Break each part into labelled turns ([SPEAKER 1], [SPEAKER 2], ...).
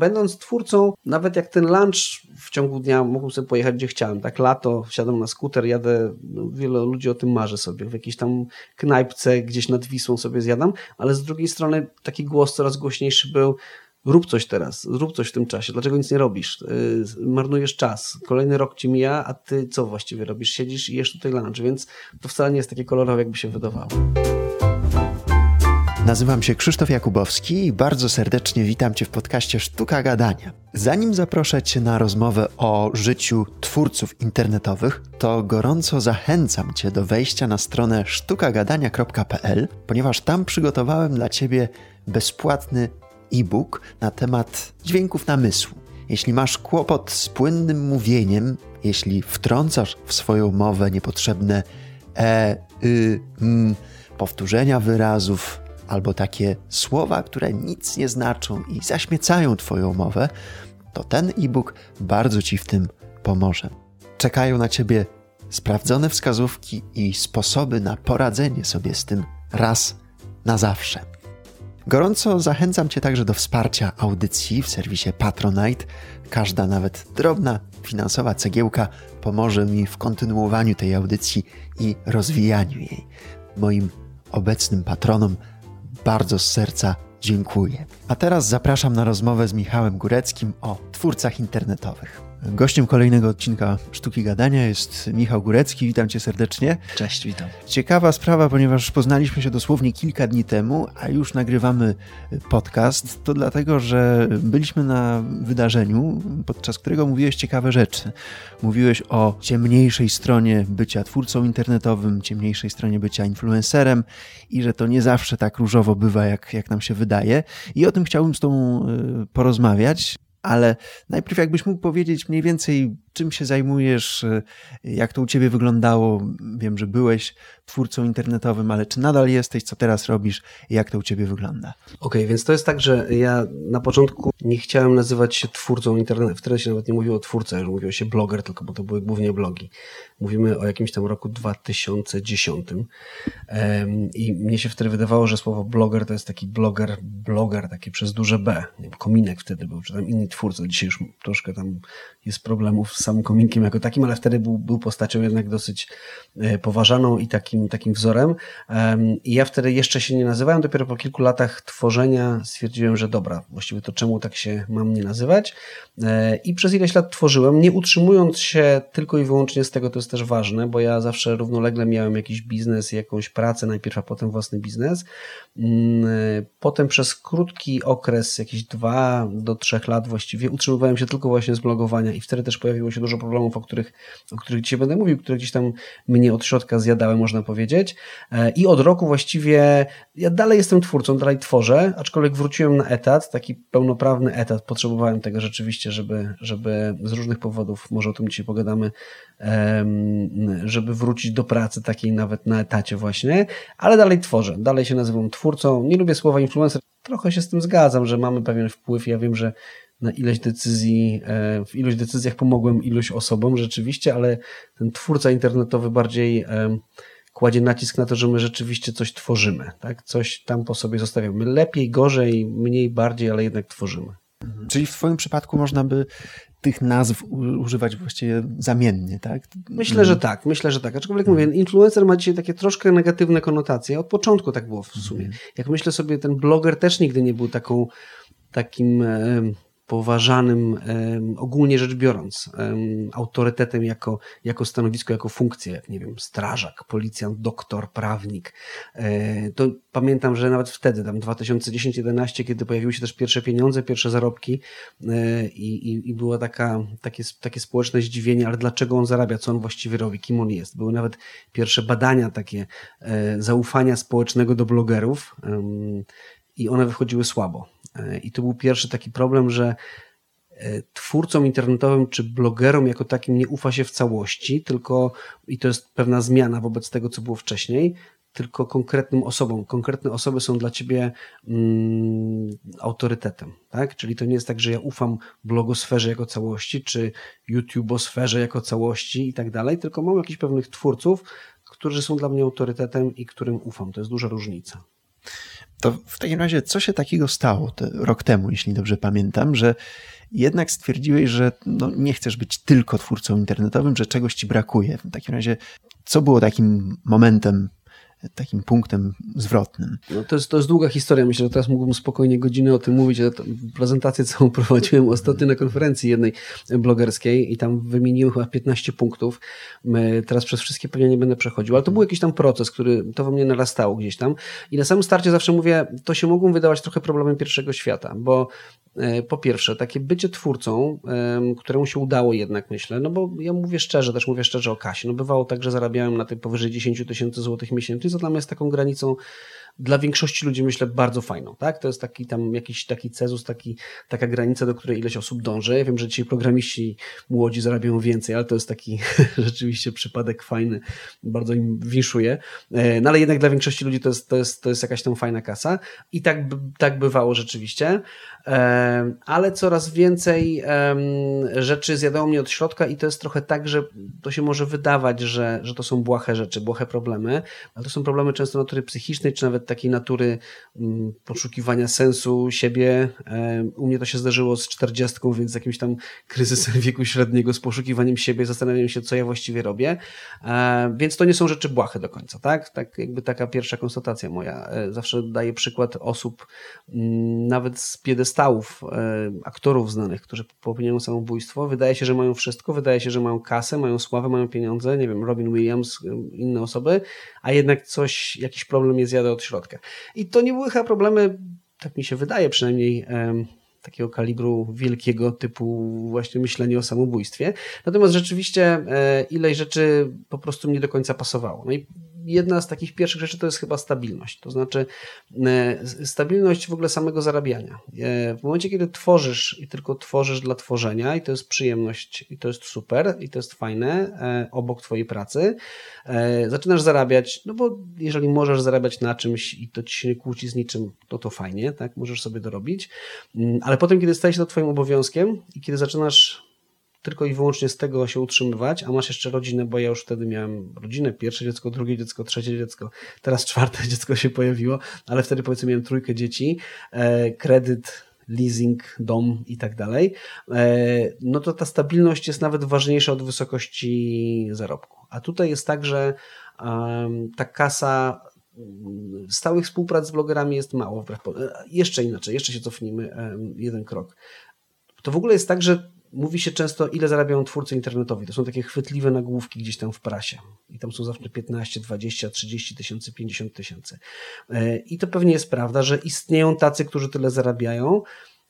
[SPEAKER 1] Będąc twórcą, nawet jak ten lunch w ciągu dnia mógłbym sobie pojechać gdzie chciałem, tak lato, wsiadam na skuter, jadę, no, wiele ludzi o tym marzy sobie, w jakiejś tam knajpce gdzieś nad Wisłą sobie zjadam, ale z drugiej strony taki głos coraz głośniejszy był, rób coś teraz, rób coś w tym czasie, dlaczego nic nie robisz, yy, marnujesz czas, kolejny rok ci mija, a ty co właściwie robisz, siedzisz i jesz tutaj lunch, więc to wcale nie jest takie kolorowe, jakby się wydawało.
[SPEAKER 2] Nazywam się Krzysztof Jakubowski i bardzo serdecznie witam Cię w podcaście Sztuka Gadania. Zanim zaproszę Cię na rozmowę o życiu twórców internetowych, to gorąco zachęcam Cię do wejścia na stronę sztukagadania.pl, ponieważ tam przygotowałem dla Ciebie bezpłatny e-book na temat dźwięków namysłu. Jeśli masz kłopot z płynnym mówieniem, jeśli wtrącasz w swoją mowę niepotrzebne e, y, m, powtórzenia wyrazów, albo takie słowa, które nic nie znaczą i zaśmiecają Twoją mowę, to ten e-book bardzo Ci w tym pomoże. Czekają na Ciebie sprawdzone wskazówki i sposoby na poradzenie sobie z tym raz na zawsze. Gorąco zachęcam Cię także do wsparcia audycji w serwisie Patronite. Każda, nawet drobna finansowa cegiełka pomoże mi w kontynuowaniu tej audycji i rozwijaniu jej. Moim obecnym patronom bardzo z serca dziękuję. A teraz zapraszam na rozmowę z Michałem Góreckim o twórcach internetowych. Gościem kolejnego odcinka Sztuki Gadania jest Michał Górecki. Witam cię serdecznie.
[SPEAKER 1] Cześć, witam.
[SPEAKER 2] Ciekawa sprawa, ponieważ poznaliśmy się dosłownie kilka dni temu, a już nagrywamy podcast. To dlatego, że byliśmy na wydarzeniu, podczas którego mówiłeś ciekawe rzeczy. Mówiłeś o ciemniejszej stronie bycia twórcą internetowym, ciemniejszej stronie bycia influencerem i że to nie zawsze tak różowo bywa, jak, jak nam się wydaje. I o tym chciałbym z Tobą y, porozmawiać ale najpierw jakbyś mógł powiedzieć mniej więcej, czym się zajmujesz, jak to u ciebie wyglądało. Wiem, że byłeś twórcą internetowym, ale czy nadal jesteś, co teraz robisz jak to u ciebie wygląda?
[SPEAKER 1] Okej, okay, więc to jest tak, że ja na początku nie chciałem nazywać się twórcą internetu, wtedy się nawet nie mówiło twórca, już mówiło się bloger, tylko bo to były głównie blogi. Mówimy o jakimś tam roku 2010 i mnie się wtedy wydawało, że słowo bloger to jest taki bloger, bloger, taki przez duże B. Kominek wtedy był, czy tam inni twórcy. Dzisiaj już troszkę tam jest problemów z samym kominkiem jako takim, ale wtedy był, był postacią jednak dosyć e, poważaną i takim, takim wzorem. I ja wtedy jeszcze się nie nazywałem, dopiero po kilku latach tworzenia stwierdziłem, że dobra, właściwie to czemu tak się mam nie nazywać. E, I przez ileś lat tworzyłem, nie utrzymując się tylko i wyłącznie z tego, to jest też ważne, bo ja zawsze równolegle miałem jakiś biznes, jakąś pracę najpierw, a potem własny biznes. Mm, e, potem przez krótki okres, jakieś dwa do trzech lat właściwie, utrzymywałem się tylko właśnie z blogowania i wtedy też pojawiło się dużo problemów, o których, o których dzisiaj będę mówił, które gdzieś tam mnie od środka zjadały, można powiedzieć. E, I od roku właściwie ja dalej jestem twórcą, dalej tworzę, aczkolwiek wróciłem na etat, taki pełnoprawny etat. Potrzebowałem tego rzeczywiście, żeby, żeby z różnych powodów, może o tym dzisiaj pogadamy, żeby wrócić do pracy takiej nawet na etacie właśnie, ale dalej tworzę, dalej się nazywam twórcą. Nie lubię słowa influencer, trochę się z tym zgadzam, że mamy pewien wpływ. Ja wiem, że na ileś decyzji, e, w ilość decyzjach pomogłem iluś osobom rzeczywiście, ale ten twórca internetowy bardziej kładzie nacisk na to, że my rzeczywiście coś tworzymy, tak? Coś tam po sobie zostawiamy. Lepiej, gorzej, mniej, bardziej, ale jednak tworzymy.
[SPEAKER 2] Mhm. Czyli w Twoim przypadku można by tych nazw używać właściwie zamiennie, tak?
[SPEAKER 1] Myślę, że tak, myślę, że tak. Aczkolwiek mówię, influencer ma dzisiaj takie troszkę negatywne konotacje. Od początku tak było w sumie. Mhm. Jak myślę sobie, ten bloger też nigdy nie był taką, takim poważanym, ogólnie rzecz biorąc, autorytetem jako, jako stanowisko, jako funkcję, jak nie wiem, strażak, policjant, doktor, prawnik. E, to pamiętam, że nawet wtedy, tam 2010-2011, kiedy pojawiły się też pierwsze pieniądze, pierwsze zarobki e, i, i, i było taka, takie, takie społeczne zdziwienie, ale dlaczego on zarabia, co on właściwie robi, kim on jest. Były nawet pierwsze badania takie e, zaufania społecznego do blogerów i one wychodziły słabo. E, I to był pierwszy taki problem, że e, twórcom internetowym czy blogerom jako takim nie ufa się w całości, tylko i to jest pewna zmiana wobec tego, co było wcześniej, tylko konkretnym osobom. Konkretne osoby są dla ciebie mm, autorytetem, tak? Czyli to nie jest tak, że ja ufam blogosferze jako całości, czy YouTubeosferze jako całości i tak dalej, tylko mam jakichś pewnych twórców, którzy są dla mnie autorytetem i którym ufam. To jest duża różnica.
[SPEAKER 2] To w takim razie, co się takiego stało rok temu, jeśli dobrze pamiętam, że jednak stwierdziłeś, że no, nie chcesz być tylko twórcą internetowym, że czegoś ci brakuje. W takim razie, co było takim momentem takim punktem zwrotnym.
[SPEAKER 1] No to, jest, to jest długa historia. Myślę, że teraz mógłbym spokojnie godzinę o tym mówić. Prezentację całą prowadziłem ostatnio na konferencji jednej blogerskiej i tam wymieniłem chyba 15 punktów. Teraz przez wszystkie pewnie nie będę przechodził, ale to był jakiś tam proces, który to we mnie narastało gdzieś tam. I na samym starcie zawsze mówię, to się mogą wydawać trochę problemem pierwszego świata, bo po pierwsze, takie bycie twórcą, któremu się udało jednak, myślę, no bo ja mówię szczerze, też mówię szczerze o kasie. No bywało tak, że zarabiałem na tym powyżej 10 tysięcy złotych miesięcznie, co dla mnie jest taką granicą dla większości ludzi myślę bardzo fajną, tak? To jest taki tam jakiś taki cezus, taki, taka granica, do której ileś osób dąży. Ja wiem, że dzisiaj programiści młodzi zarabiają więcej, ale to jest taki rzeczywiście przypadek fajny, bardzo im wiszuje. E, no ale jednak dla większości ludzi to jest, to jest, to jest jakaś tam fajna kasa i tak, tak bywało rzeczywiście, e, ale coraz więcej rzeczy zjadało mnie od środka i to jest trochę tak, że to się może wydawać, że, że to są błahe rzeczy, błahe problemy, ale to są problemy często natury psychicznej, czy nawet takiej natury mm, poszukiwania sensu siebie. U mnie to się zdarzyło z czterdziestką, więc z jakimś tam kryzysem wieku średniego, z poszukiwaniem siebie, zastanawiam się, co ja właściwie robię. Więc to nie są rzeczy błahe do końca, tak? Tak jakby taka pierwsza konstatacja moja. E, zawsze daję przykład osób, mm, nawet z piedestałów, e, aktorów znanych, którzy popełniają samobójstwo. Wydaje się, że mają wszystko, wydaje się, że mają kasę, mają sławę, mają pieniądze, nie wiem, Robin Williams, inne osoby, a jednak coś, jakiś problem je zjada od środka I to nie były chyba problemy, tak mi się wydaje przynajmniej, takiego kalibru wielkiego typu właśnie myślenie o samobójstwie. Natomiast rzeczywiście e, ileś rzeczy po prostu mnie do końca pasowało. No i jedna z takich pierwszych rzeczy to jest chyba stabilność. To znaczy e, stabilność w ogóle samego zarabiania. E, w momencie, kiedy tworzysz i tylko tworzysz dla tworzenia i to jest przyjemność i to jest super i to jest fajne e, obok twojej pracy, zaczynasz zarabiać, no bo jeżeli możesz zarabiać na czymś i to ci się nie kłóci z niczym, to to fajnie, tak, możesz sobie dorobić, mm, ale potem, kiedy staje się to twoim obowiązkiem i kiedy zaczynasz tylko i wyłącznie z tego się utrzymywać, a masz jeszcze rodzinę, bo ja już wtedy miałem rodzinę, pierwsze dziecko, drugie dziecko, trzecie dziecko, teraz czwarte dziecko się pojawiło, ale wtedy powiedzmy miałem trójkę dzieci, e, kredyt, leasing, dom i tak dalej, e, no to ta stabilność jest nawet ważniejsza od wysokości zarobku. A tutaj jest tak, że ta kasa stałych współprac z blogerami jest mało. E, jeszcze inaczej, jeszcze się cofnijmy jeden krok. To w ogóle jest tak, że mówi się często, ile zarabiają twórcy internetowi. To są takie chwytliwe nagłówki gdzieś tam w prasie. I tam są zawsze 15, 20, 30 tysięcy, 50 tysięcy. E, I to pewnie jest prawda, że istnieją tacy, którzy tyle zarabiają.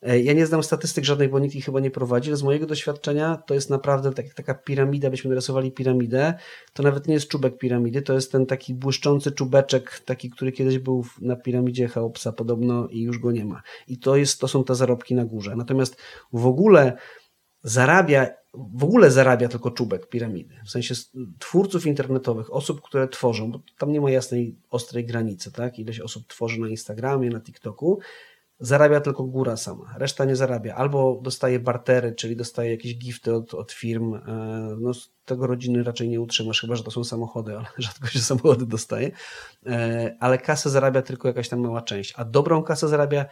[SPEAKER 1] E, ja nie znam statystyk żadnych, bo nikt ich chyba nie prowadzi, ale z mojego doświadczenia to jest naprawdę tak, taka piramida, byśmy narysowali piramidę, to nawet nie jest czubek piramidy, to jest ten taki błyszczący czubeczek, taki, który kiedyś był na piramidzie Cheopsa podobno i już go nie ma. I to, jest, to są te zarobki na górze. Natomiast w ogóle zarabia, w ogóle zarabia tylko czubek piramidy. W sensie twórców internetowych, osób, które tworzą, bo tam nie ma jasnej, ostrej granicy, tak? Ileś osób tworzy na Instagramie, na TikToku, zarabia tylko góra sama, reszta nie zarabia. Albo dostaje bartery, czyli dostaje jakieś gifty od, od firm. E, no, tego rodziny raczej nie utrzymasz, chyba że to są samochody, ale rzadko się samochody dostaje. E, ale kasę zarabia tylko jakaś tam mała część, a dobrą kasę zarabia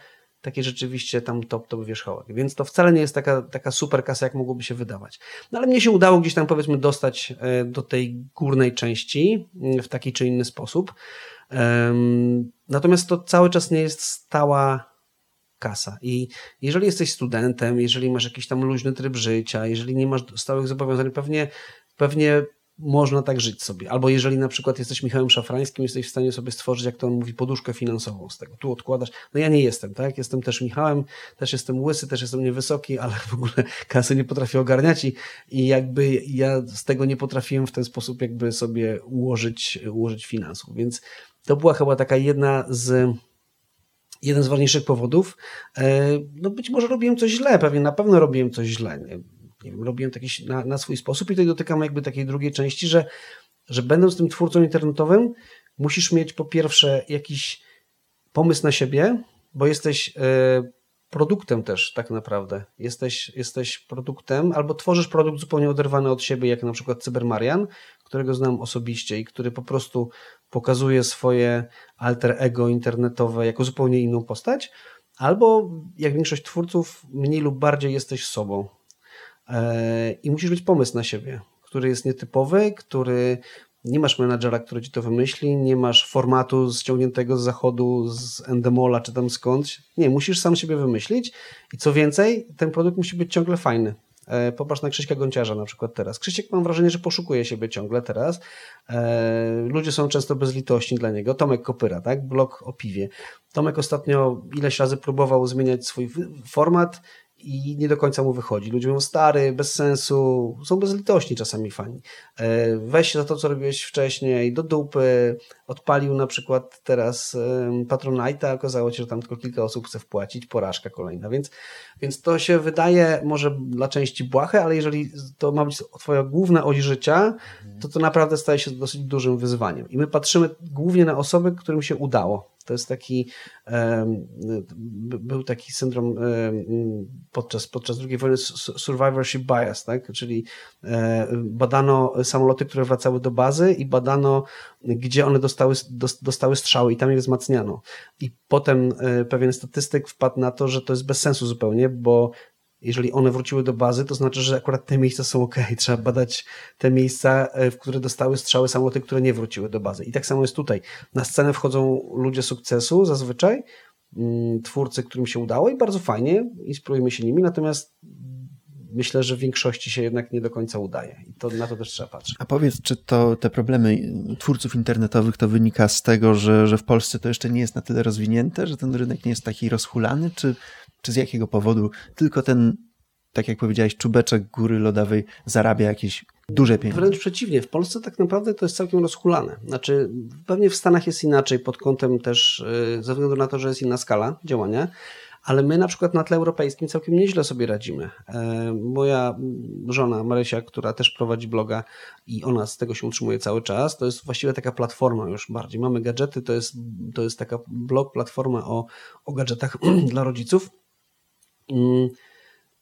[SPEAKER 1] takie rzeczywiście tam top, top wierzchołek. Więc to wcale nie jest taka, taka super kasa, jak mogłoby się wydawać. No ale mnie się udało gdzieś tam powiedzmy dostać e, do tej górnej części mm, w taki czy inny sposób. Natomiast to cały czas nie jest stała kasa. I jeżeli jesteś studentem, jeżeli masz jakiś tam luźny tryb życia, jeżeli nie masz stałych zobowiązań, pewnie, pewnie można tak żyć sobie. Albo jeżeli na przykład jesteś Michałem Szafrańskim, jesteś w stanie sobie stworzyć, jak to on mówi, poduszkę finansową z tego. Tu odkładasz. No ja nie jestem, tak? Jestem też Michałem, też jestem łysy, też jestem niewysoki, ale w ogóle kasy nie potrafię ogarniać i, i jakby ja z tego nie potrafiłem w ten sposób jakby sobie ułożyć, ułożyć finansów. Więc to była chyba taka jedna z jeden z ważniejszych powodów. E, no być może robiłem coś źle, pewnie na pewno robiłem coś źle wiem, robiłem jakiś na, na swój sposób i tutaj dotykam jakby takiej drugiej części, że, że będąc tym twórcą internetowym, musisz mieć po pierwsze jakiś pomysł na siebie, bo jesteś e, produktem też tak naprawdę. Jesteś, jesteś produktem albo tworzysz produkt zupełnie oderwany od siebie, jak na przykład Cybermarian, którego znam osobiście i który po prostu pokazuje swoje alter ego internetowe jako zupełnie inną postać, albo jak większość twórców, mniej lub bardziej jesteś sobą. E, I musisz mieć pomysł na siebie, który jest nietypowy, który nie masz menadżera, który ci to wymyśli, nie masz formatu ściągniętego z zachodu, z Endemola czy tam skądś. Nie, musisz sam siebie wymyślić i co więcej, ten produkt musi być ciągle fajny. E, popatrz na Krzyśka Gonciarza na przykład teraz. Krzysiek mam wrażenie, że poszukuje siebie ciągle teraz. E, ludzie są często bezlitośni dla niego. Tomek Kopyra, tak? Blog o piwie. Tomek ostatnio ileś razy próbował zmieniać swój format i nie do końca mu wychodzi. Ludzie mówią stary, bez sensu, są bezlitośni czasami fani. E, weź się za to, co robiłeś wcześniej, do dupy, odpalił na przykład teraz Patronite'a, okazało się, że tam tylko kilka osób chce wpłacić, porażka kolejna, więc, więc to się wydaje może dla części błahe, ale jeżeli to ma być twoja główna oś życia, to to naprawdę staje się dosyć dużym wyzwaniem. I my patrzymy głównie na osoby, którym się udało to jest taki, był taki syndrom podczas, podczas II wojny survivorship bias, tak? czyli e, badano samoloty, które wracały do bazy i badano, gdzie one dostały, dostały strzały i tam je wzmacniano. I potem e, pewien statystyk wpadł na to, że to jest bez sensu zupełnie, bo jeżeli one wróciły do bazy, to znaczy, że akurat te miejsca są ok. Trzeba badać te miejsca, e, w które dostały strzały samoloty, które nie wróciły do bazy. I tak samo jest tutaj. Na scenę wchodzą ludzie sukcesu zazwyczaj, mm, twórcy, którym się udało i bardzo fajnie, inspirujemy się nimi, natomiast myślę, że w większości się jednak nie do końca udaje i to, na to też trzeba patrzeć.
[SPEAKER 2] A powiedz, czy to te problemy twórców internetowych to wynika z tego, że, że w Polsce to jeszcze nie jest na tyle rozwinięte, że ten rynek nie jest taki rozhulany, czy czy z jakiego powodu tylko ten, tak jak powiedziałeś, czubeczek góry lodowej zarabia jakieś duże pieniądze?
[SPEAKER 1] Wręcz przeciwnie, w Polsce tak naprawdę to jest całkiem rozhulane. Znaczy, pewnie w Stanach jest inaczej pod kątem też, y, ze względu na to, że jest inna skala działania, ale my na przykład na tle europejskim całkiem nieźle sobie radzimy. E, moja żona Marysia, która też prowadzi bloga i ona z tego się utrzymuje cały czas, to jest właściwie taka platforma już bardziej. Mamy gadżety, to jest, to jest taka blog, platforma o, o gadżetach dla rodziców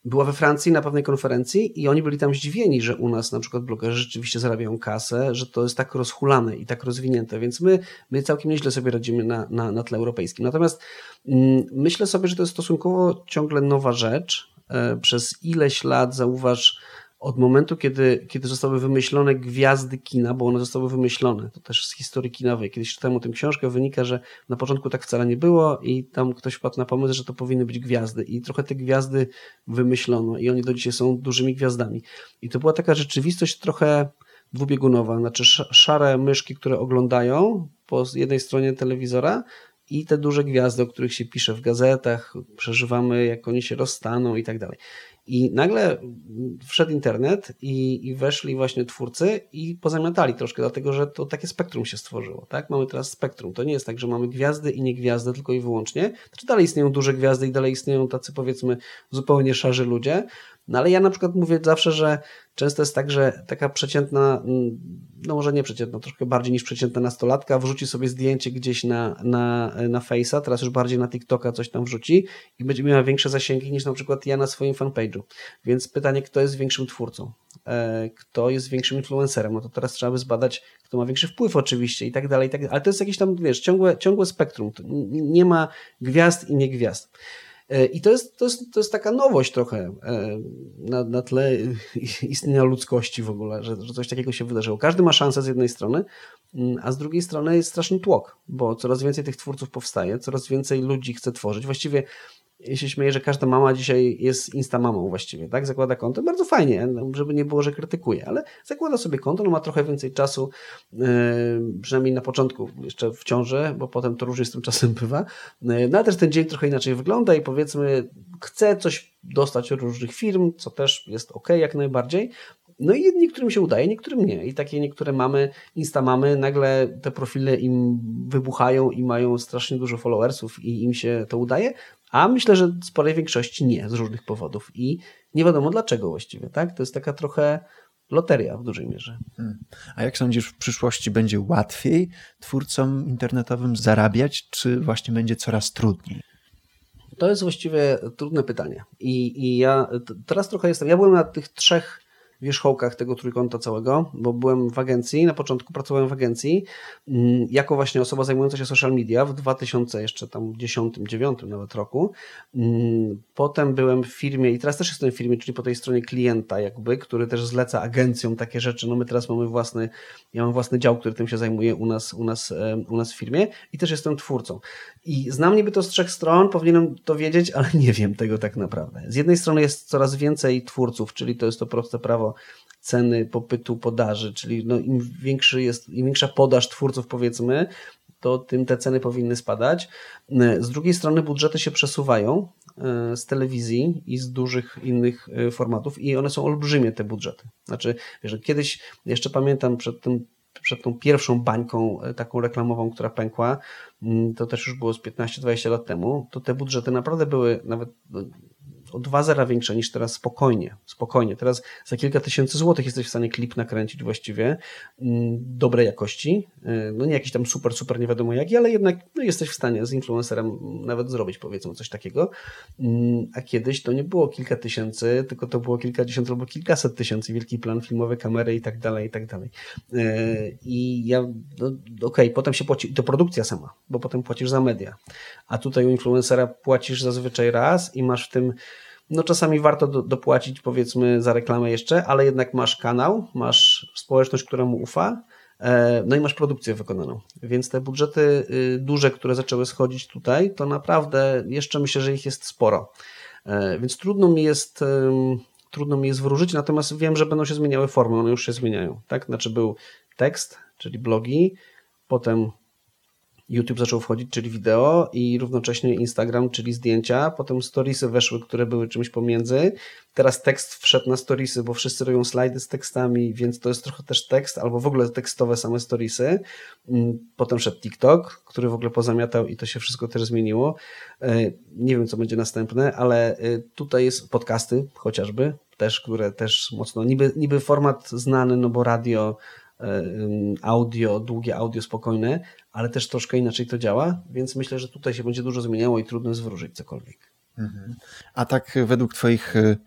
[SPEAKER 1] była we Francji na pewnej konferencji i oni byli tam zdziwieni, że u nas na przykład blogerzy rzeczywiście zarabiają kasę, że to jest tak rozhulane i tak rozwinięte, więc my, my całkiem nieźle sobie radzimy na, na, na tle europejskim. Natomiast mm, myślę sobie, że to jest stosunkowo ciągle nowa rzecz. E, przez ileś lat zauważ, od momentu, kiedy, kiedy zostały wymyślone gwiazdy kina, bo one zostały wymyślone, to też z historii kinowej. Kiedyś czytałem o tym książkę, wynika, że na początku tak wcale nie było i tam ktoś wpadł na pomysł, że to powinny być gwiazdy i trochę te gwiazdy wymyślono i oni do dzisiaj są dużymi gwiazdami. I to była taka rzeczywistość trochę dwubiegunowa, znaczy szare myszki, które oglądają po jednej stronie telewizora i te duże gwiazdy, o których się pisze w gazetach, przeżywamy, jak oni się rozstaną i tak dalej. I nagle wszedł internet i, i weszli właśnie twórcy i pozamiatali troszkę, dlatego że to takie spektrum się stworzyło. Tak? Mamy teraz spektrum. To nie jest tak, że mamy gwiazdy i nie gwiazdy, tylko i wyłącznie. Znaczy dalej istnieją duże gwiazdy i dalej istnieją tacy powiedzmy zupełnie szarzy ludzie, no ale ja na przykład mówię zawsze, że często jest tak, że taka przeciętna, mm, no może nie przeciętna, troszkę bardziej niż przeciętna nastolatka, wrzuci sobie zdjęcie gdzieś na, na, na Face'a, teraz już bardziej na TikToka coś tam wrzuci i będzie miała większe zasięgi niż na przykład ja na swoim fanpage'u. Więc pytanie, kto jest większym twórcą? E, kto jest większym influencerem? No to teraz trzeba by zbadać, kto ma większy wpływ oczywiście i tak dalej, i tak dalej. Ale to jest jakieś tam, wiesz, ciągłe, ciągłe spektrum. Nie ma gwiazd i nie gwiazd. E, I to jest, to jest, to jest taka nowość trochę e, na, na tle istnienia ludzkości w ogóle, że, że coś takiego się wydarzyło. Każdy ma szansę z jednej strony, mm, a z drugiej strony jest straszny tłok, bo coraz więcej tych twórców powstaje, coraz więcej ludzi chce tworzyć. Właściwie ja się śmieję, że każda mama dzisiaj jest instamamą właściwie, tak? Zakłada konto, bardzo fajnie, żeby nie było, że krytykuje, ale zakłada sobie konto, no ma trochę więcej czasu, yy, przynajmniej na początku jeszcze w ciąży, bo potem to różnie z tym czasem bywa, yy, no ale też ten dzień trochę inaczej wygląda i powiedzmy chce coś dostać od różnych firm, co też jest ok jak najbardziej, no i niektórym się udaje, niektórym nie. I takie niektóre mamy, insta mamy, nagle te profile im wybuchają i mają strasznie dużo followersów i im się to udaje, a myślę, że sporej większości nie, z różnych powodów. I nie wiadomo dlaczego właściwie, tak? To jest taka trochę loteria w dużej mierze. Hmm.
[SPEAKER 2] A jak sądzisz, w przyszłości będzie łatwiej twórcom internetowym zarabiać, czy właśnie będzie coraz trudniej?
[SPEAKER 1] To jest właściwie trudne pytanie. I, i ja teraz trochę jestem. Ja byłem na tych trzech wierzchołkach tego trójkąta całego, bo byłem w agencji, na początku pracowałem w agencji mm, jako właśnie osoba zajmująca się social media w 2000 jeszcze tam 10, 9 nawet roku. Mm, potem byłem w firmie i teraz też jestem w firmie, czyli po tej stronie klienta jakby, który też zleca agencjom takie rzeczy. No my teraz mamy własny, ja mam własny dział, który tym się zajmuje u nas, u nas, u nas w firmie i też jestem twórcą. I znam niby to z trzech stron, powinienem to wiedzieć, ale nie wiem tego tak naprawdę. Z jednej strony jest coraz więcej twórców, czyli to jest to proste prawo ceny, popytu, podaży, czyli no im, większy jest, im większa podaż twórców powiedzmy, to tym te ceny powinny spadać. Z drugiej strony budżety się przesuwają e, z telewizji i z dużych innych e, formatów i one są olbrzymie te budżety. Znaczy, że kiedyś, jeszcze pamiętam przed tym przed tą pierwszą bańką e, taką reklamową, która pękła, mm, to też już było z 15-20 lat temu, to te budżety naprawdę były nawet no, o dwa zera większe niż teraz spokojnie. Spokojnie. Teraz za kilka tysięcy złotych jesteś w stanie klip nakręcić właściwie mm, dobrej jakości. Y, no nie jakiś tam super, super nie wiadomo jaki, ale jednak no, jesteś w stanie z influencerem nawet zrobić powiedzmy coś takiego. Mm, a kiedyś to nie było kilka tysięcy, tylko to było kilkadziesiąt albo kilkaset tysięcy, wielki plan filmowy, kamery i tak dalej, i tak dalej. Y, I ja, no, okej, okay, potem się płaci, to produkcja sama, bo potem płacisz za media. A tutaj u influencera płacisz zazwyczaj raz i masz w tym no czasami warto do, dopłacić powiedzmy za reklamę jeszcze, ale jednak masz kanał, masz społeczność, która mu ufa, e, no i masz produkcję wykonaną. Więc te budżety y, duże, które zaczęły schodzić tutaj, to naprawdę jeszcze myślę, że ich jest sporo. E, więc trudno mi jest trudno mi jest wróżyć, natomiast wiem, że będą się zmieniały formy, one już się zmieniają. Tak? Znaczy był tekst, czyli blogi, potem YouTube zaczął wchodzić, czyli wideo i równocześnie Instagram, czyli zdjęcia, potem storiesy weszły, które były czymś pomiędzy. Teraz tekst wszedł na storiesy, bo wszyscy robią slajdy z tekstami, więc to jest trochę też tekst, albo w ogóle tekstowe same storiesy. Mm, potem wszedł TikTok, który w ogóle pozamiatał i to się wszystko też zmieniło. E, nie wiem, co będzie następne, ale e, tutaj jest podcasty chociażby, też, które też mocno, niby, niby format znany, no bo radio audio, długie audio spokojne, ale też troszkę inaczej to działa, więc myślę, że tutaj się będzie dużo zmieniało i trudno zwrócić cokolwiek. Mhm.
[SPEAKER 2] A tak według Twoich e,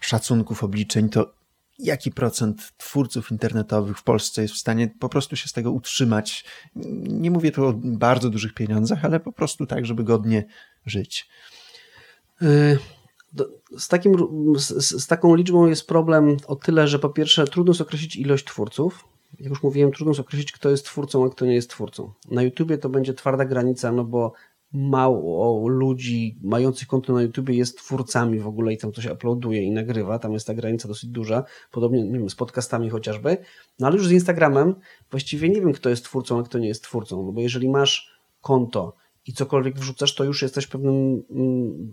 [SPEAKER 2] szacunków, obliczeń, to jaki procent twórców internetowych w Polsce jest w stanie po prostu się z tego utrzymać? Nie mówię tu o bardzo dużych pieniądzach, ale po prostu tak, żeby godnie żyć.
[SPEAKER 1] E, z, takim, z, z, taką liczbą jest problem o tyle, że po pierwsze trudno jest określić ilość twórców, jak już mówiłem, trudno jest określić, kto jest twórcą, a kto nie jest twórcą. Na YouTubie to będzie twarda granica, no bo mało ludzi mających konto na YouTubie jest twórcami w ogóle i tam coś uploaduje i nagrywa, tam jest ta granica dosyć duża, podobnie nie wiem, z podcastami chociażby, no ale już z Instagramem właściwie nie wiem, kto jest twórcą, a kto nie jest twórcą, no bo jeżeli masz konto i cokolwiek wrzucasz, to już jesteś pewnym mm,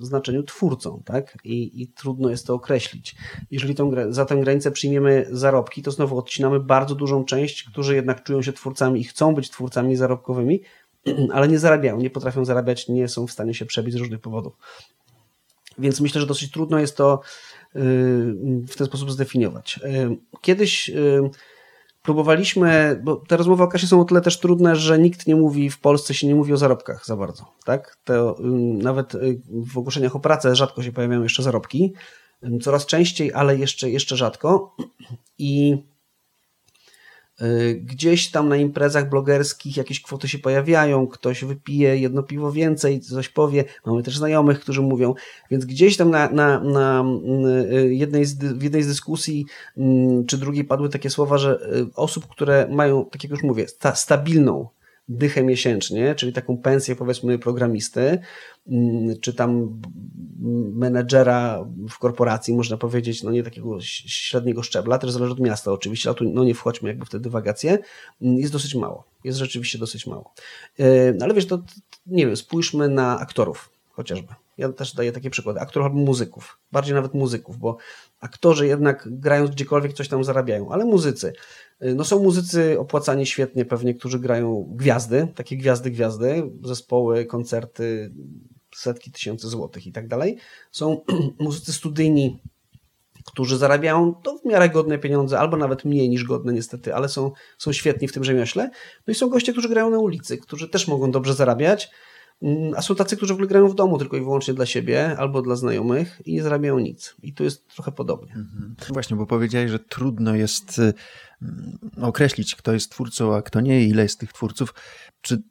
[SPEAKER 1] znaczeniu twórcą, tak? I, i trudno jest to określić. Jeżeli tą, za tę granicę przyjmiemy zarobki, to znowu odcinamy bardzo dużą część, którzy jednak czują się twórcami i chcą być twórcami zarobkowymi, ale nie zarabiają, nie potrafią zarabiać, nie są w stanie się przebić z różnych powodów. Więc myślę, że dosyć trudno jest to y, w ten sposób zdefiniować. Y, kiedyś y, próbowaliśmy, bo te rozmowy o kasie są o tyle też trudne, że nikt nie mówi, w Polsce się nie mówi o zarobkach za bardzo, tak? To, nawet y, w ogłoszeniach o pracę rzadko się pojawiają jeszcze zarobki, coraz częściej, ale jeszcze, jeszcze rzadko i gdzieś tam na imprezach blogerskich jakieś kwoty się pojawiają, ktoś wypije jedno piwo więcej, coś powie. Mamy też znajomych, którzy mówią, więc gdzieś tam na, na, na y, jednej z, w jednej z dyskusji mm, czy drugiej padły takie słowa, że y, osób, które mają, tak jak już mówię, sta, stabilną dychę miesięcznie, czyli taką pensję powiedzmy programisty, mm, czy tam menedżera w korporacji, można powiedzieć, no nie takiego średniego szczebla, też zależy od miasta oczywiście, ale tu no nie wchodźmy jakby w te dywagacje, mm, jest dosyć mało. Jest rzeczywiście dosyć mało. E, no ale wiesz, to nie wiem, spójrzmy na aktorów chociażby. Ja też daję takie przykłady. Aktorów albo muzyków. Bardziej nawet muzyków, bo aktorzy jednak grając gdziekolwiek coś tam zarabiają, ale muzycy. Y, no są muzycy opłacani świetnie pewnie, którzy grają gwiazdy, takie gwiazdy, gwiazdy, zespoły, koncerty, setki tysięcy złotych i tak dalej. Są muzycy studyjni, którzy zarabiają to w miarę godne pieniądze, albo nawet mniej niż godne niestety, ale są, są świetni w tym rzemiośle. No i są goście, którzy grają na ulicy, którzy też mogą dobrze zarabiać, a są tacy, którzy w ogóle grają w domu tylko i wyłącznie dla siebie albo dla znajomych i nie zarabiają nic. I tu jest trochę podobnie. Mhm.
[SPEAKER 2] Właśnie, bo powiedziałeś, że trudno jest y, mm, określić, kto jest twórcą, a kto nie, ile jest tych twórców. Czy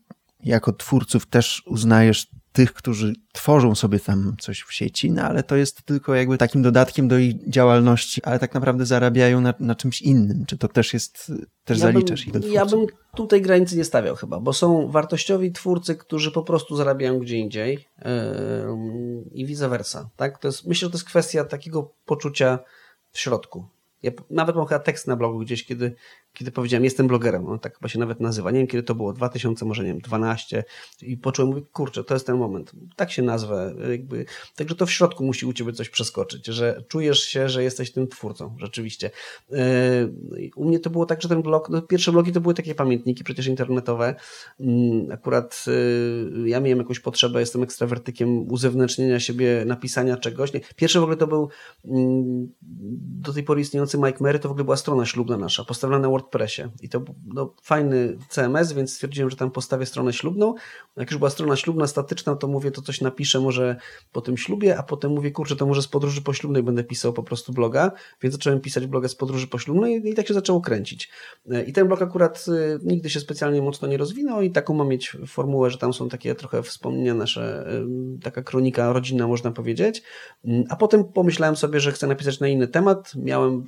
[SPEAKER 2] jako twórców też uznajesz tych, którzy tworzą sobie tam coś w sieci, no ale to jest tylko jakby takim dodatkiem do ich działalności, ale tak naprawdę zarabiają na, na czymś innym. Czy to też jest, też ja zaliczasz bym, ich do twórców?
[SPEAKER 1] Ja bym tutaj granicy nie stawiał chyba, bo są wartościowi twórcy, którzy po prostu zarabiają gdzie indziej yy, i vice versa. Tak? To jest, myślę, że to jest kwestia takiego poczucia w środku. Ja nawet mam chyba tekst na blogu gdzieś, kiedy kiedy powiedziałem, jestem blogerem, on tak chyba się nawet nazywa, nie wiem kiedy to było, 2000, może nie wiem, 12 i poczułem, mówię, kurczę, to jest ten moment, tak się nazwę, jakby, także to w środku musi u ciebie coś przeskoczyć, że czujesz się, że jesteś tym twórcą, rzeczywiście. E, u mnie to było tak, że ten blog, no pierwsze blogi to były takie pamiętniki przecież internetowe, mm, akurat e, ja miałem jakąś potrzebę, jestem ekstrawertykiem uzewnętrznienia siebie, napisania czegoś, nie. pierwsze w ogóle to był mm, do tej pory istniejący Mike Mary, to w ogóle była strona ślubna nasza, postawiona na Word WordPressie. I to no, fajny CMS, więc stwierdziłem, że tam postawię stronę ślubną. Jak już była strona ślubna, statyczna, to mówię, to coś napiszę może po tym ślubie, a potem mówię, kurczę, to może z podróży poślubnej będę pisał po prostu bloga, więc zacząłem pisać bloga z podróży poślubnej i tak się zaczęło kręcić. I ten blog akurat y, nigdy się specjalnie mocno nie rozwinął i taką mam mieć formułę, że tam są takie trochę wspomnienia nasze, y, taka kronika rodzinna można powiedzieć. A potem pomyślałem sobie, że chcę napisać na inny temat. Miałem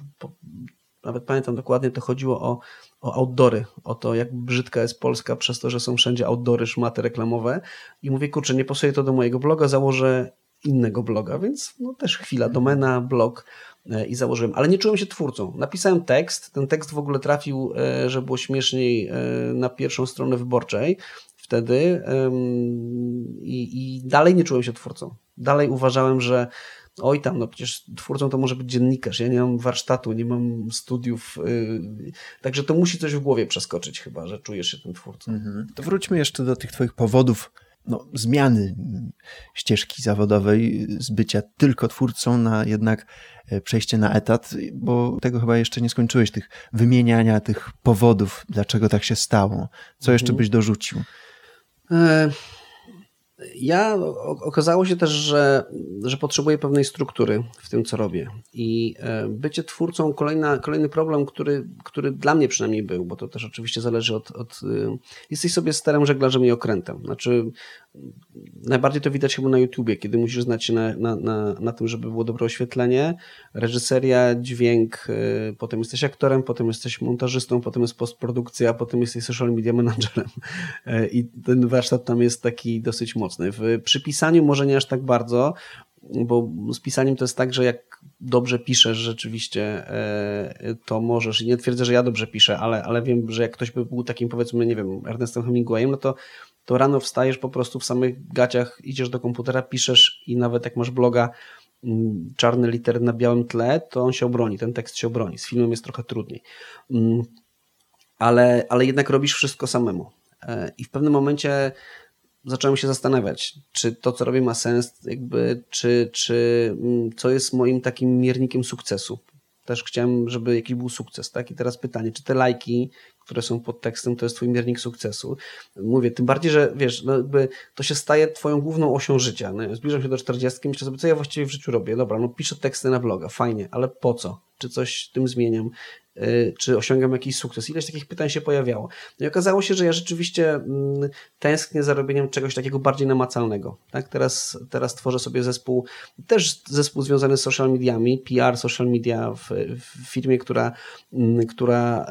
[SPEAKER 1] nawet pamiętam dokładnie, to chodziło o, o outdoory, o to, jak brzydka jest Polska przez to, że są wszędzie outdoory, szmaty reklamowe. I mówię, kurczę, nie pasuje to do mojego bloga, założę innego bloga, więc no też chwila, domena, blog e, i założyłem, ale nie czułem się twórcą. Napisałem tekst, ten tekst w ogóle trafił, e, że było śmieszniej, e, na pierwszą stronę wyborczej wtedy i, i dalej nie czułem się twórcą. Dalej uważałem, że oj tam, no przecież twórcą to może być dziennikarz, ja nie mam warsztatu, nie mam studiów, yy, także to musi coś w głowie przeskoczyć chyba, że czujesz się tym twórcą. Mhm.
[SPEAKER 2] To wróćmy jeszcze do tych twoich powodów no, zmiany ścieżki zawodowej z bycia tylko twórcą na jednak e, przejście na etat, bo tego chyba jeszcze nie skończyłeś, tych wymieniania tych powodów, dlaczego tak się stało. Co jeszcze mhm. byś dorzucił? E
[SPEAKER 1] ja okazało się też, że, że potrzebuję pewnej struktury w tym, co robię. I e, bycie twórcą, kolejna, kolejny problem, który, który dla mnie przynajmniej był, bo to też oczywiście zależy od. od y, jesteś sobie sterem żeglarzem i okrętem. Znaczy, najbardziej to widać chyba na YouTubie, kiedy musisz znać się na, na, na, na tym, żeby było dobre oświetlenie, reżyseria, dźwięk, y, potem jesteś aktorem, potem jesteś montażystą, potem jest postprodukcja, potem jesteś social media managerem. E, I ten warsztat tam jest taki dosyć mocny. W przypisaniu może nie aż tak bardzo, bo z pisaniem to jest tak, że jak dobrze piszesz rzeczywiście, e, to możesz, i nie twierdzę, że ja dobrze piszę, ale, ale wiem, że jak ktoś by był takim powiedzmy, nie wiem, Ernestem Hemingwayem, no to to rano wstajesz po prostu w samych gaciach, idziesz do komputera, piszesz i nawet jak masz bloga mm, czarne litery na białym tle, to on się obroni, ten tekst się obroni. Z filmem jest trochę trudniej. Mm, ale, ale jednak robisz wszystko samemu. E, I w pewnym momencie zacząłem się zastanawiać, czy to, co robię, ma sens, jakby, czy, czy mm, co jest moim takim miernikiem sukcesu. Też chciałem, żeby jakiś był sukces, tak? I teraz pytanie, czy te lajki, które są pod tekstem, to jest twój miernik sukcesu. Mówię, tym bardziej, że wiesz, no jakby to się staje twoją główną osią życia. No, zbliżam się do 40, myślę sobie, co ja właściwie w życiu robię. Dobra, no piszę teksty na bloga, fajnie, ale po co? Czy coś tym zmieniam? Y, czy osiągam jakiś sukces. Ileś takich pytań się pojawiało. No i okazało się, że ja rzeczywiście mm, tęsknię za robieniem czegoś takiego bardziej namacalnego. Tak? Teraz, teraz tworzę sobie zespół, też zespół związany z social mediami, PR, social media w, w firmie, która, mm, która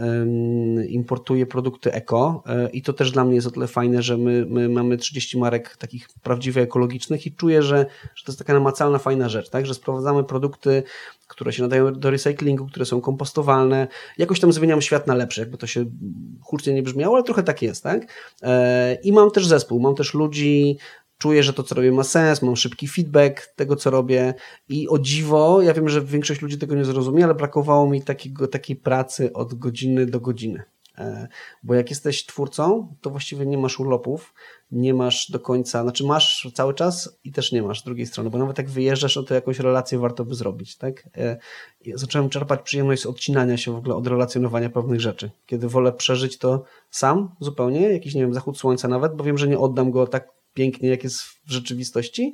[SPEAKER 1] importuje produkty eko y, i to też dla mnie jest o tyle fajne, że my, my mamy 30 marek takich prawdziwie ekologicznych i czuję, że, że to jest taka namacalna, fajna rzecz, tak? że sprowadzamy produkty które się nadają do recyklingu, które są kompostowalne. Jakoś tam zmieniam świat na lepsze, jakby to się hucznie nie brzmiało, ale trochę tak jest, tak? E, I mam też zespół, mam też ludzi, czuję, że to, co robię ma sens, mam szybki feedback tego, co robię i o dziwo, ja wiem, że większość ludzi tego nie zrozumie, ale brakowało mi takiego, takiej pracy od godziny do godziny. E, bo jak jesteś twórcą, to właściwie nie masz urlopów, nie masz do końca, znaczy masz cały czas i też nie masz z drugiej strony, bo nawet jak wyjeżdżasz, no to jakąś relację warto by zrobić, tak? E, zacząłem czerpać przyjemność z odcinania się w ogóle od relacjonowania pewnych rzeczy. Kiedy wolę przeżyć to sam zupełnie, jakiś, nie wiem, zachód słońca nawet, bo wiem, że nie oddam go tak pięknie, jak jest w rzeczywistości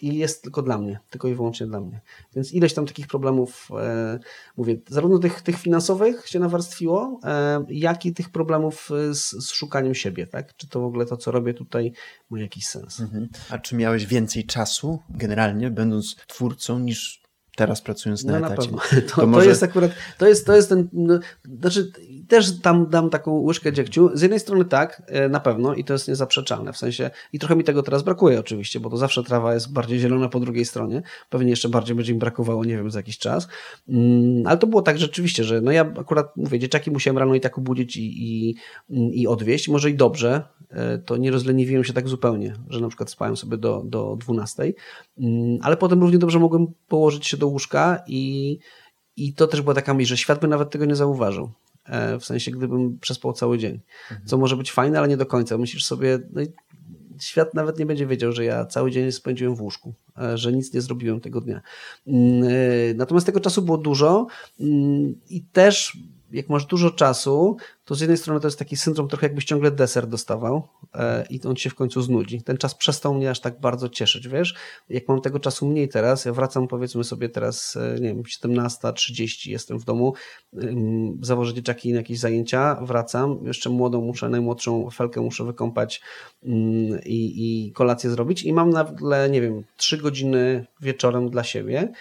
[SPEAKER 1] i jest tylko dla mnie, tylko i wyłącznie dla mnie. Więc ileś tam takich problemów, e, mówię, zarówno tych, tych finansowych się nawarstwiło, e, jak i tych problemów z, z, szukaniem siebie, tak? Czy to w ogóle to, co robię tutaj ma jakiś sens. Mhm.
[SPEAKER 2] A czy miałeś więcej czasu generalnie, będąc twórcą, niż teraz pracując na no. Na.
[SPEAKER 1] To, to, może... to, jest akurat, to jest, to jest ten, no, znaczy też tam dam taką łyżkę dziegciu. Z jednej strony tak, e, na pewno i to jest niezaprzeczalne, w sensie i trochę mi tego teraz brakuje oczywiście, bo to zawsze trawa jest bardziej zielona po drugiej stronie, pewnie jeszcze bardziej będzie mi brakowało, nie wiem, za jakiś czas, mm, ale to było tak rzeczywiście, że no ja akurat mówię, dzieciaki musiałem rano i tak obudzić i, i, i odwieźć, może i dobrze, e, to nie rozleniwiłem się tak zupełnie, że na przykład spałem sobie do, do 12, mm, ale potem równie dobrze mogłem położyć się do łóżka i, i to też była taka myśl, że świat by nawet tego nie zauważył. E, w sensie gdybym przespał cały dzień. Co może być fajne, ale nie do końca. Myślisz sobie, no świat nawet nie będzie wiedział, że ja cały dzień spędziłem w łóżku, e, że nic nie zrobiłem tego dnia. Mm, e, natomiast tego czasu było dużo mm, i też jak masz dużo czasu, to z jednej strony to jest taki syndrom trochę jakbyś ciągle deser dostawał e, i on się w końcu znudzi. Ten czas przestał mnie aż tak bardzo cieszyć, wiesz? Jak mam tego czasu mniej teraz, ja wracam powiedzmy sobie teraz, e, nie wiem, 17.30 jestem w domu, założę dzieciaki na jakieś zajęcia, wracam, jeszcze młodą muszę, najmłodszą felkę muszę wykąpać i, i kolację zrobić i mam nagle, nie wiem, 3 godziny wieczorem dla siebie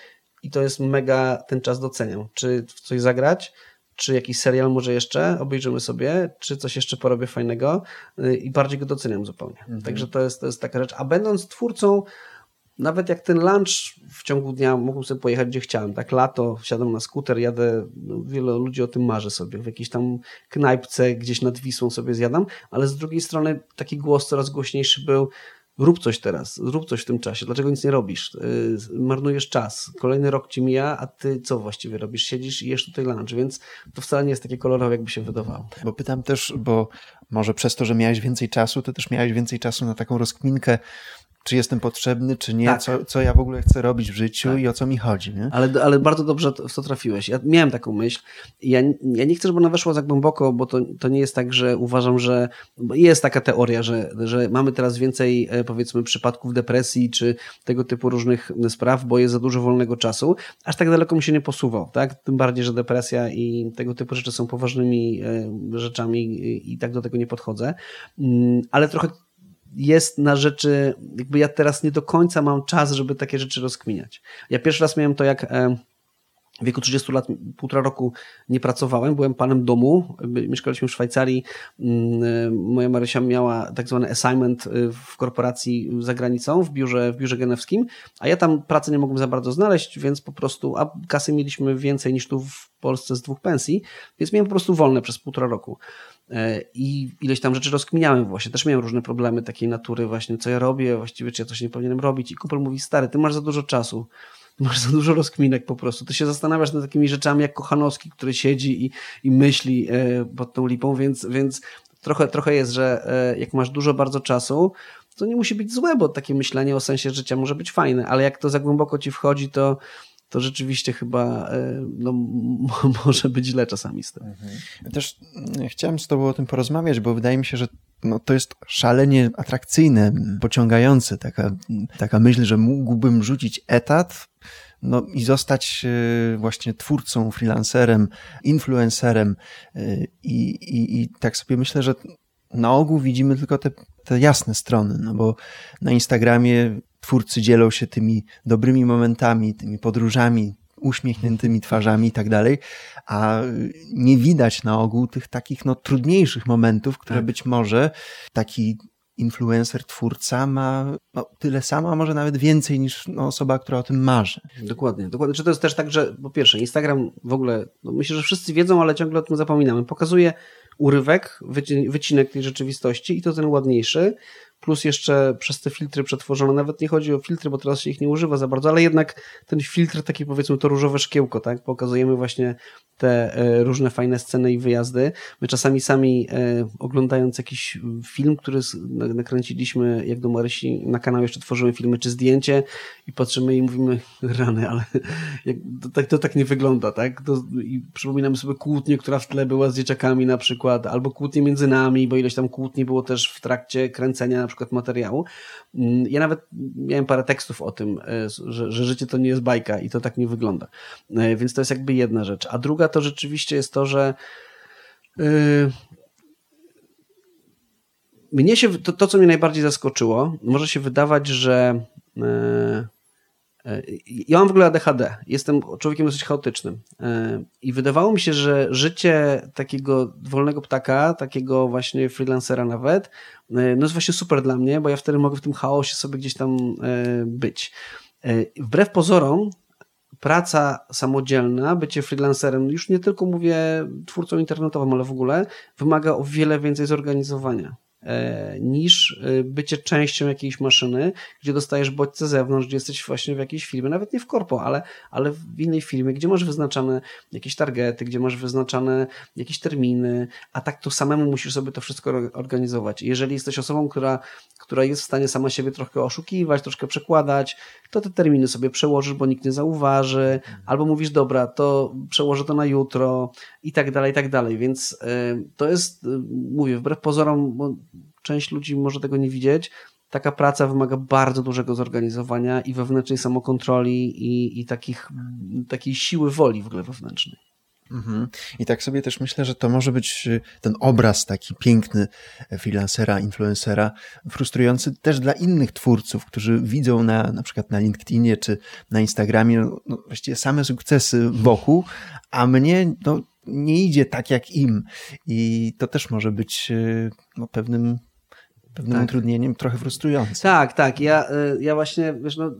[SPEAKER 1] i to jest mega, ten czas doceniam. Czy w coś zagrać, czy jakiś serial może jeszcze obejrzymy sobie, czy coś jeszcze porobię fajnego y, i bardziej go doceniam zupełnie. Mhm. Także to jest, to jest taka rzecz. A będąc twórcą, nawet jak ten lunch w ciągu dnia mógłbym sobie pojechać gdzie chciałem, tak lato, wsiadam na skuter, jadę, no, wiele ludzi o tym marzy sobie, w jakiejś tam knajpce gdzieś nad Wisłą sobie zjadam, ale z drugiej strony taki głos coraz głośniejszy był, rób coś teraz, rób coś w tym czasie, dlaczego nic nie robisz, y, marnujesz czas, kolejny rok ci mija, a ty co właściwie robisz, siedzisz i jesz tutaj lunch, więc to wcale nie jest takie kolorowe, jakby się wydawało.
[SPEAKER 2] Bo pytam też, bo może przez to, że miałeś więcej czasu, to też miałeś więcej czasu na taką rozkminkę czy jestem potrzebny, czy nie, tak. co, co ja w ogóle chcę robić w życiu tak. i o co mi chodzi. Nie?
[SPEAKER 1] Ale, ale bardzo dobrze w to trafiłeś. Ja miałem taką myśl. Ja, ja nie chcę, żeby ona weszła za głęboko, bo to, to nie jest tak, że uważam, że jest taka teoria, że, że mamy teraz więcej e, powiedzmy przypadków depresji, czy tego typu różnych spraw, bo jest za dużo wolnego czasu. Aż tak daleko mi się nie posuwał. Tak? Tym bardziej, że depresja i tego typu rzeczy są poważnymi e, rzeczami i tak do tego nie podchodzę. Mm, ale trochę jest na rzeczy, jakby ja teraz nie do końca mam czas, żeby takie rzeczy rozkminiać. Ja pierwszy raz miałem to, jak w wieku 30 lat, półtora roku nie pracowałem, byłem panem domu, mieszkaliśmy w Szwajcarii, mm, moja Marysia miała tak zwany assignment e, w korporacji za granicą, w biurze, w biurze genewskim, a ja tam pracy nie mogłem za bardzo znaleźć, więc po prostu, a kasy mieliśmy więcej niż tu w Polsce z dwóch pensji, więc miałem po prostu wolne przez półtora roku. E, i ileś tam rzeczy rozkminiałem właśnie. Też miałem różne problemy takiej natury właśnie, co ja robię, właściwie czy ja coś nie powinienem robić. I kumpel mówi, stary, ty masz za dużo czasu, masz za dużo rozkminek po prostu. Ty się zastanawiasz nad takimi rzeczami jak Kochanowski, który siedzi i, i myśli e, pod tą lipą, więc, więc trochę, trochę jest, że e, jak masz dużo bardzo czasu, to nie musi być złe, bo takie myślenie o sensie życia może być fajne, ale jak to za głęboko ci wchodzi, to to rzeczywiście chyba e, no, może być źle czasami z tym. Mhm.
[SPEAKER 2] Też mm, chciałem z Tobą o tym porozmawiać, bo wydaje mi się, że no, to jest szalenie atrakcyjne, pociągające. Taka, taka myśl, że mógłbym rzucić etat no, i zostać e, właśnie twórcą, freelancerem, influencerem. E, I, i, I tak sobie myślę, że na ogół widzimy tylko te, te jasne strony, no bo na Instagramie twórcy dzielą się tymi dobrymi momentami, tymi podróżami, uśmiechniętymi twarzami i tak dalej, a nie widać na ogół tych takich no, trudniejszych momentów, które tak. być może taki influencer, twórca ma no, tyle samo, a może nawet więcej niż no, osoba, która o tym marzy.
[SPEAKER 1] Dokładnie, dokładnie. Czy to jest też tak, że po pierwsze Instagram w ogóle, no myślę, że wszyscy wiedzą, ale ciągle o tym zapominamy, pokazuje urywek, wycinek tej rzeczywistości i to ten ładniejszy, plus jeszcze przez te filtry przetworzone, nawet nie chodzi o filtry, bo teraz się ich nie używa za bardzo, ale jednak ten filtr, taki powiedzmy to różowe szkiełko, tak, pokazujemy właśnie te e, różne fajne sceny i wyjazdy. My czasami sami e, oglądając jakiś film, który nakręciliśmy, jak do Marysi na kanał jeszcze tworzymy filmy czy zdjęcie i patrzymy i mówimy, rany, ale to, tak, to tak nie wygląda, tak? To, I przypominamy sobie kłótnię, która w tle była z dzieciakami na przykład, albo kłótnie między nami, bo ileś tam kłótni było też w trakcie kręcenia na przykład materiału. Mm, ja nawet miałem parę tekstów o tym, że, że życie to nie jest bajka i to tak nie wygląda. Więc to jest jakby jedna rzecz. A druga to rzeczywiście jest to, że mnie się, to, to, co mnie najbardziej zaskoczyło, może się wydawać, że e, e, ja mam w ogóle ADHD, jestem człowiekiem dosyć chaotycznym e, i wydawało mi się, że życie takiego wolnego ptaka, takiego właśnie freelancera nawet, no jest właśnie super dla mnie, bo ja wtedy mogę w tym chaosie sobie gdzieś tam być. Wbrew pozorom, praca samodzielna, bycie freelancerem, już nie tylko mówię twórcą internetowym, ale w ogóle, wymaga o wiele więcej zorganizowania. E, niż e, bycie częścią jakiejś maszyny, gdzie dostajesz bodźce z zewnątrz, gdzie jesteś właśnie w jakiejś firmie, nawet nie w korpo, ale, ale w innej firmie, gdzie masz wyznaczane jakieś targety, gdzie masz wyznaczane jakieś terminy, a tak to samemu musisz sobie to wszystko organizować. Jeżeli jesteś osobą, która, która jest w stanie sama siebie trochę oszukiwać, troszkę przekładać, to te terminy sobie przełożysz, bo nikt nie zauważy, albo mówisz, dobra, to przełożę to na jutro i tak dalej, i tak dalej. Więc y, to jest, mówię, wbrew pozorom, bo część ludzi może tego nie widzieć, taka praca wymaga bardzo dużego zorganizowania i wewnętrznej samokontroli i, i takich, takiej siły woli w ogóle wewnętrznej.
[SPEAKER 2] Mhm. I tak sobie też myślę, że to może być y, ten obraz taki piękny freelancera, influencera, frustrujący też dla innych twórców, którzy widzą na, na przykład na LinkedInie czy na Instagramie no, właściwie same sukcesy wokół, a mnie no, nie idzie tak jak im. I to też może być y, no, pewnym pewnym tak. utrudnieniem, trochę frustrującym.
[SPEAKER 1] Tak, tak. Ja, y, ja właśnie, wiesz, no,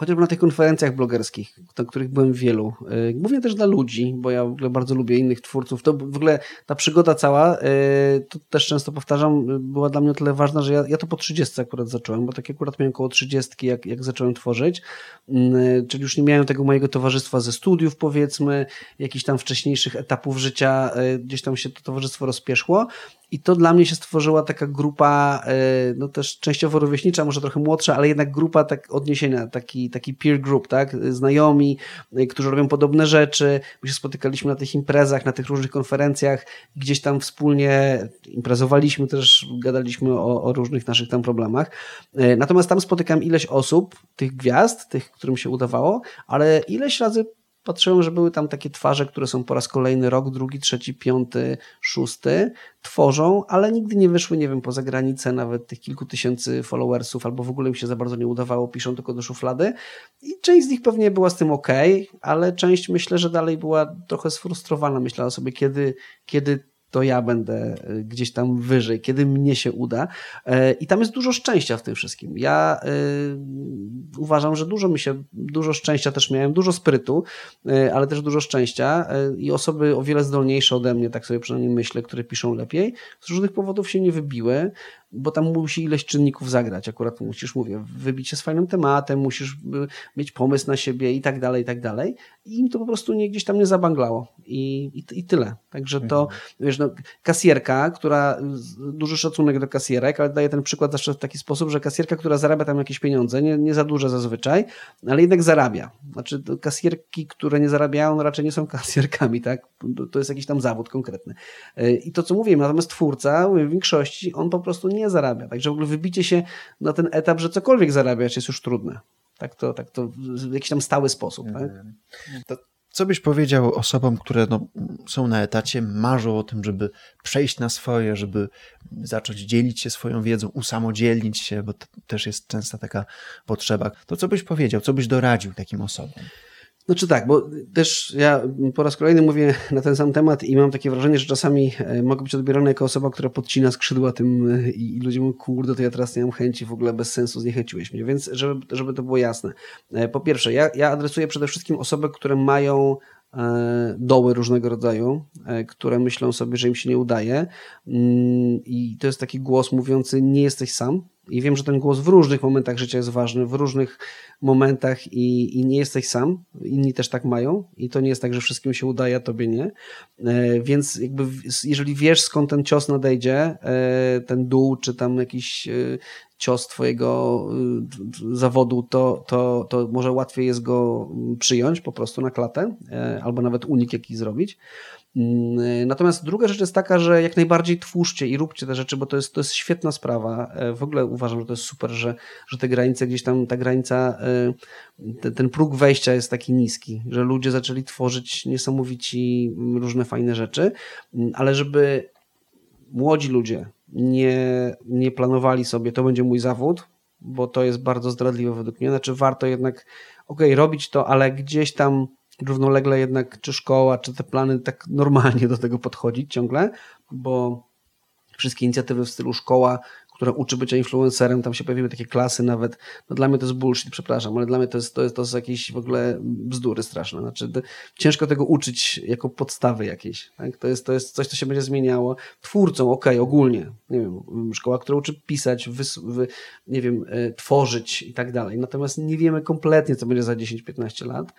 [SPEAKER 1] chociażby na tych konferencjach blogerskich, na których byłem wielu, y, głównie też dla ludzi, bo ja w ogóle bardzo lubię innych twórców, to w ogóle ta przygoda cała, y, to też często powtarzam, była dla mnie o tyle ważna, że ja, ja to po 30 akurat zacząłem, bo tak akurat miałem około 30, jak, jak zacząłem tworzyć, mm, czyli już nie miałem tego mojego towarzystwa ze studiów powiedzmy, jakichś tam wcześniejszych etapów życia, gdzieś tam się to towarzystwo rozpieszło i to dla mnie się stworzyła taka grupa, e, no też częściowo rówieśnicza, może trochę młodsza, ale jednak grupa tak odniesienia, taki, taki peer group, tak? Znajomi, e, którzy robią podobne rzeczy. My się spotykaliśmy na tych imprezach, na tych różnych konferencjach, gdzieś tam wspólnie imprezowaliśmy też, gadaliśmy o, o różnych naszych tam problemach. E, natomiast tam spotykam ileś osób, tych gwiazd, tych, którym się udawało, ale ileś razy patrzyłem, że były tam takie twarze, które są po raz kolejny rok, drugi, trzeci, piąty, szósty, tworzą, ale nigdy nie wyszły, nie wiem, poza granicę nawet tych kilku tysięcy followersów, albo w ogóle im się za bardzo nie udawało, piszą tylko do szuflady. I część z nich pewnie była z tym ok, ale część myślę, że dalej była trochę sfrustrowana. Myślała sobie, kiedy, kiedy to ja będę e, gdzieś tam wyżej, kiedy mnie się uda. E, I tam jest dużo szczęścia w tym wszystkim. Ja y, uważam, że dużo mi się, dużo szczęścia też miałem, dużo sprytu, ale też dużo szczęścia i osoby o wiele zdolniejsze ode mnie, tak sobie przynajmniej myślę, które piszą lepiej, z różnych powodów się nie wybiły, bo tam musi ileś czynników zagrać. Akurat musisz, mówię, wybić się z fajnym tematem, musisz mieć pomysł na siebie i tak dalej, i tak dalej. I im to po prostu nie, gdzieś tam nie zabanglało. I, i, i tyle. Także to, mhm. wiesz, no, kasjerka, która, duży szacunek do kasjerek, ale daję ten przykład zawsze w taki sposób, że kasjerka, która zarabia tam jakieś pieniądze, nie, nie za duże zazwyczaj, ale jednak zarabia. Znaczy kasjerki, które nie zarabiają, no raczej nie są kasjerkami, tak? To jest jakiś tam zawód konkretny. E, I to, co mówiłem, natomiast twórca, w większości, on po prostu nie zarabia. Także w ogóle wybicie się na ten etap, że cokolwiek zarabiać jest już trudne. Tak to, tak to w jakiś tam stały sposób. Tak?
[SPEAKER 2] To co byś powiedział osobom, które no, są na etacie, marzą o tym, żeby przejść na swoje, żeby zacząć dzielić się swoją wiedzą, usamodzielnić się, bo to też jest często taka potrzeba. To co byś powiedział, co byś doradził takim osobom?
[SPEAKER 1] Znaczy tak, bo też ja po raz kolejny mówię na ten sam temat i mam takie wrażenie, że czasami e, mogę być odbierany jako osoba, która podcina skrzydła tym e, i ludzie mówią, kurde, to ja teraz nie mam chęci, w ogóle bez sensu zniechęciłeś mnie. Więc żeby, żeby to było jasne. E, po pierwsze, ja, ja adresuję przede wszystkim osoby, które mają doły różnego rodzaju, które myślą sobie, że im się nie udaje mm, i to jest taki głos mówiący, nie jesteś sam, I wiem, że ten głos w różnych momentach życia jest ważny, w różnych momentach i, i nie jesteś sam. Inni też tak mają i to nie jest tak, że wszystkim się udaje, a tobie nie. E, więc jakby jeżeli wiesz skąd ten cios nadejdzie, e, ten dół, czy tam jakiś e, cios twojego zawodu, to, to, to może łatwiej jest go przyjąć po prostu na klatę, albo nawet unik jakiś zrobić. Mm, natomiast druga rzecz jest taka, że jak najbardziej twórzcie i róbcie te rzeczy, bo to jest, to jest świetna sprawa. E, w ogóle uważam, że to jest super, że, że te granice gdzieś tam, ta granica, e, ten próg wejścia jest taki niski, że ludzie zaczęli tworzyć niesamowici różne fajne rzeczy, mm, ale żeby młodzi ludzie nie, nie planowali sobie, to będzie mój zawód, bo to jest bardzo zdradliwe według mnie. Znaczy warto jednak, okay, robić to, ale gdzieś tam równolegle jednak czy szkoła, czy te plany tak normalnie do tego podchodzić ciągle, bo wszystkie inicjatywy w stylu szkoła, która uczy bycia influencerem, tam się pojawiły takie klasy nawet, no dla mnie to jest bullshit, przepraszam, ale dla mnie to jest, to jest, to jest jakieś w ogóle bzdury straszne, znaczy to, ciężko tego uczyć jako podstawy jakiejś, tak? to, jest, to jest coś, co się będzie zmieniało. Twórcą, okej, ogólnie, nie wiem, szkoła, która uczy pisać, wys, wy, nie wiem, y, tworzyć i tak dalej, natomiast nie wiemy kompletnie, co będzie za 10-15 lat,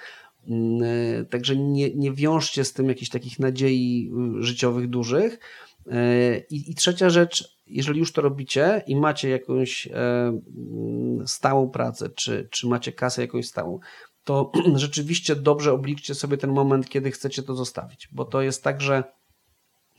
[SPEAKER 1] także nie, nie wiążcie z tym jakichś takich nadziei y, życiowych dużych. E, I, I, trzecia rzecz, jeżeli już to robicie i macie jakąś e, mm, stałą pracę, czy, czy macie kasę jakąś stałą, to rzeczywiście dobrze obliczcie sobie ten moment, kiedy chcecie to zostawić, bo to jest tak, że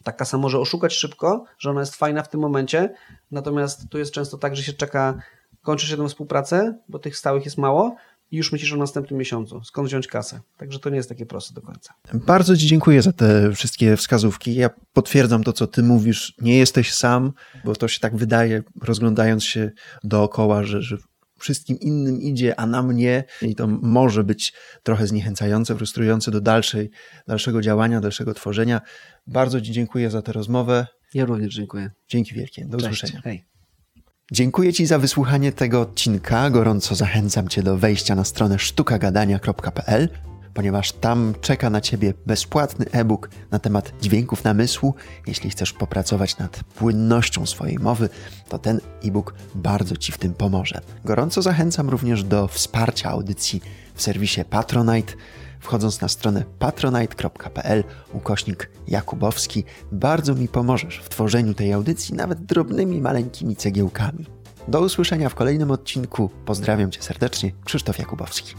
[SPEAKER 1] ta kasa może oszukać szybko, że ona jest fajna w tym momencie, natomiast tu jest często tak, że się czeka, kończysz jedną współpracę, bo tych stałych jest mało, i już myślisz o następnym miesiącu, skąd wziąć kasę. Także to nie jest takie proste do końca.
[SPEAKER 2] Bardzo Ci dziękuję za te wszystkie wskazówki. Ja potwierdzam to, co Ty mówisz. Nie jesteś sam, bo to się tak wydaje, rozglądając się dookoła, że, że wszystkim innym idzie, a na mnie i to może być trochę zniechęcające, frustrujące do dalszej, dalszego działania, dalszego tworzenia. Bardzo Ci dziękuję za tę rozmowę.
[SPEAKER 1] Ja również dziękuję.
[SPEAKER 2] Dzięki wielkie. Do
[SPEAKER 1] Cześć.
[SPEAKER 2] usłyszenia.
[SPEAKER 1] Hej.
[SPEAKER 2] Dziękuję Ci za wysłuchanie tego odcinka. Gorąco zachęcam Cię do wejścia na stronę sztukagadania.pl, ponieważ tam czeka na Ciebie bezpłatny e-book na temat dźwięków namysłu. Jeśli chcesz popracować nad płynnością swojej mowy, to ten e-book bardzo Ci w tym pomoże. Gorąco zachęcam również do wsparcia audycji w serwisie Patronite wchodząc na stronę patronite.pl ukośnik Jakubowski. Bardzo mi pomożesz w tworzeniu tej audycji nawet drobnymi, maleńkimi cegiełkami. Do usłyszenia w kolejnym odcinku. Pozdrawiam Cię serdecznie, Krzysztof Jakubowski.